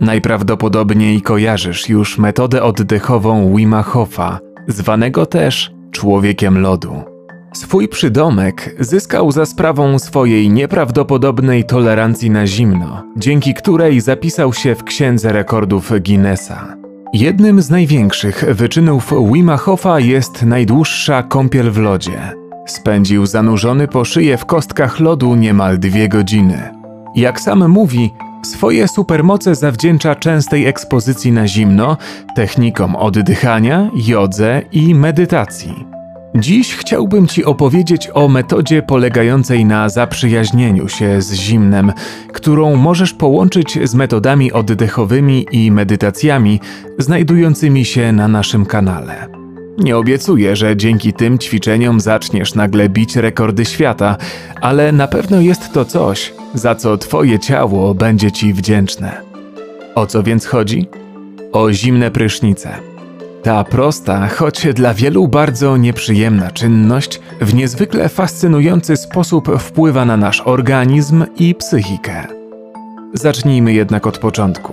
Najprawdopodobniej kojarzysz już metodę oddechową Wima Hofa, zwanego też człowiekiem lodu. Swój przydomek zyskał za sprawą swojej nieprawdopodobnej tolerancji na zimno, dzięki której zapisał się w Księdze Rekordów Guinnessa. Jednym z największych wyczynów Wima Hofa jest najdłuższa kąpiel w lodzie. Spędził zanurzony po szyję w kostkach lodu niemal dwie godziny. Jak sam mówi, swoje supermoce zawdzięcza częstej ekspozycji na zimno, technikom oddychania, jodze i medytacji. Dziś chciałbym Ci opowiedzieć o metodzie polegającej na zaprzyjaźnieniu się z zimnem, którą możesz połączyć z metodami oddechowymi i medytacjami znajdującymi się na naszym kanale. Nie obiecuję, że dzięki tym ćwiczeniom zaczniesz nagle bić rekordy świata, ale na pewno jest to coś, za co Twoje ciało będzie Ci wdzięczne. O co więc chodzi? O zimne prysznice. Ta prosta, choć dla wielu bardzo nieprzyjemna czynność, w niezwykle fascynujący sposób wpływa na nasz organizm i psychikę. Zacznijmy jednak od początku.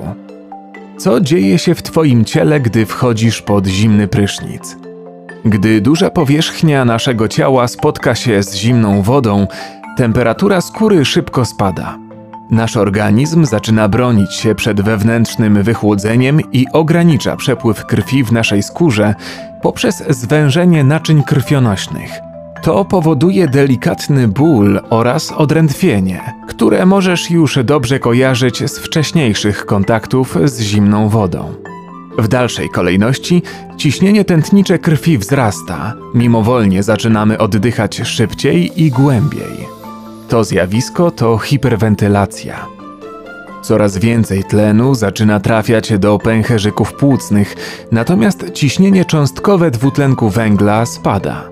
Co dzieje się w Twoim ciele, gdy wchodzisz pod zimny prysznic? Gdy duża powierzchnia naszego ciała spotka się z zimną wodą, temperatura skóry szybko spada. Nasz organizm zaczyna bronić się przed wewnętrznym wychłodzeniem i ogranicza przepływ krwi w naszej skórze poprzez zwężenie naczyń krwionośnych. To powoduje delikatny ból oraz odrętwienie, które możesz już dobrze kojarzyć z wcześniejszych kontaktów z zimną wodą. W dalszej kolejności ciśnienie tętnicze krwi wzrasta, mimowolnie zaczynamy oddychać szybciej i głębiej. To zjawisko to hiperwentylacja. Coraz więcej tlenu zaczyna trafiać do pęcherzyków płucnych, natomiast ciśnienie cząstkowe dwutlenku węgla spada.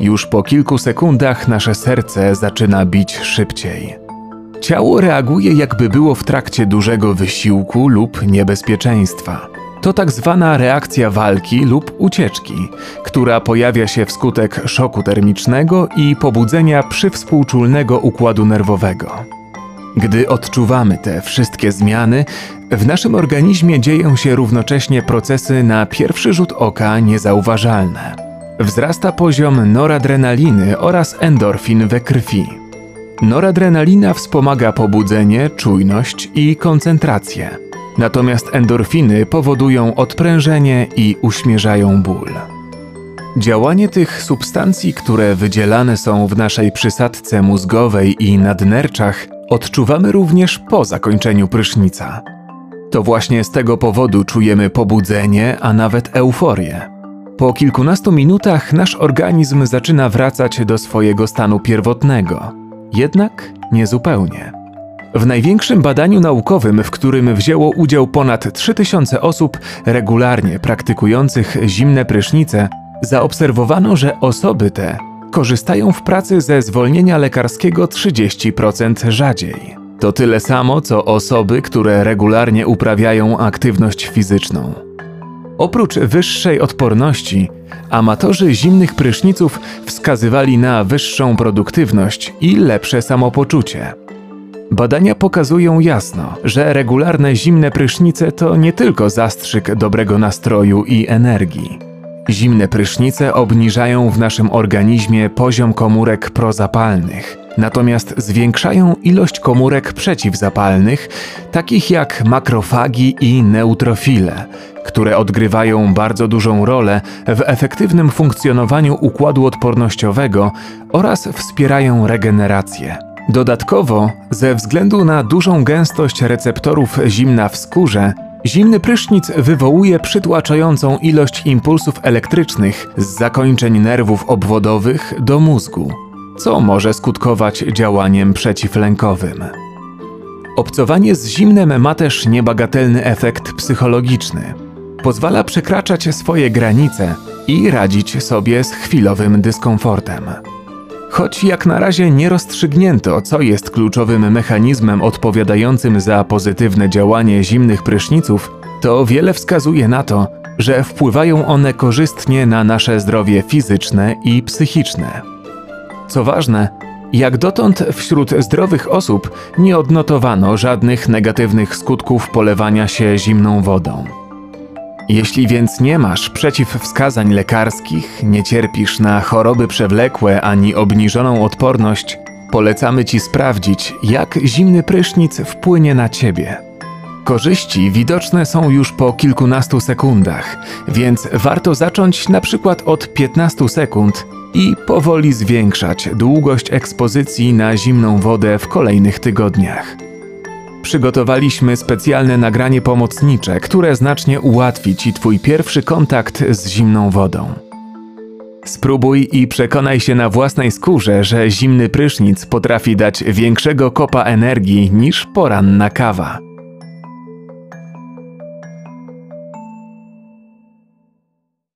Już po kilku sekundach nasze serce zaczyna bić szybciej. Ciało reaguje, jakby było w trakcie dużego wysiłku lub niebezpieczeństwa. To tak zwana reakcja walki lub ucieczki, która pojawia się wskutek szoku termicznego i pobudzenia przywspółczulnego układu nerwowego. Gdy odczuwamy te wszystkie zmiany, w naszym organizmie dzieją się równocześnie procesy na pierwszy rzut oka niezauważalne. Wzrasta poziom noradrenaliny oraz endorfin we krwi. Noradrenalina wspomaga pobudzenie, czujność i koncentrację natomiast endorfiny powodują odprężenie i uśmierzają ból. Działanie tych substancji, które wydzielane są w naszej przysadce mózgowej i nadnerczach, odczuwamy również po zakończeniu prysznica. To właśnie z tego powodu czujemy pobudzenie, a nawet euforię. Po kilkunastu minutach nasz organizm zaczyna wracać do swojego stanu pierwotnego, jednak niezupełnie. W największym badaniu naukowym, w którym wzięło udział ponad 3000 osób regularnie praktykujących zimne prysznice, zaobserwowano, że osoby te korzystają w pracy ze zwolnienia lekarskiego 30% rzadziej. To tyle samo co osoby, które regularnie uprawiają aktywność fizyczną. Oprócz wyższej odporności, amatorzy zimnych pryszniców wskazywali na wyższą produktywność i lepsze samopoczucie. Badania pokazują jasno, że regularne zimne prysznice to nie tylko zastrzyk dobrego nastroju i energii. Zimne prysznice obniżają w naszym organizmie poziom komórek prozapalnych, natomiast zwiększają ilość komórek przeciwzapalnych, takich jak makrofagi i neutrofile, które odgrywają bardzo dużą rolę w efektywnym funkcjonowaniu układu odpornościowego oraz wspierają regenerację. Dodatkowo, ze względu na dużą gęstość receptorów zimna w skórze, zimny prysznic wywołuje przytłaczającą ilość impulsów elektrycznych z zakończeń nerwów obwodowych do mózgu, co może skutkować działaniem przeciwlękowym. Obcowanie z zimnem ma też niebagatelny efekt psychologiczny. Pozwala przekraczać swoje granice i radzić sobie z chwilowym dyskomfortem. Choć jak na razie nie rozstrzygnięto, co jest kluczowym mechanizmem odpowiadającym za pozytywne działanie zimnych pryszniców, to wiele wskazuje na to, że wpływają one korzystnie na nasze zdrowie fizyczne i psychiczne. Co ważne, Jak dotąd wśród zdrowych osób nie odnotowano żadnych negatywnych skutków polewania się zimną wodą. Jeśli więc nie masz przeciwwskazań lekarskich, nie cierpisz na choroby przewlekłe ani obniżoną odporność, polecamy Ci sprawdzić, jak zimny prysznic wpłynie na Ciebie. Korzyści widoczne są już po kilkunastu sekundach, więc warto zacząć na przykład od 15 sekund i powoli zwiększać długość ekspozycji na zimną wodę w kolejnych tygodniach. Przygotowaliśmy specjalne nagranie pomocnicze, które znacznie ułatwi Ci Twój pierwszy kontakt z zimną wodą. Spróbuj i przekonaj się na własnej skórze, że zimny prysznic potrafi dać większego kopa energii niż poranna kawa.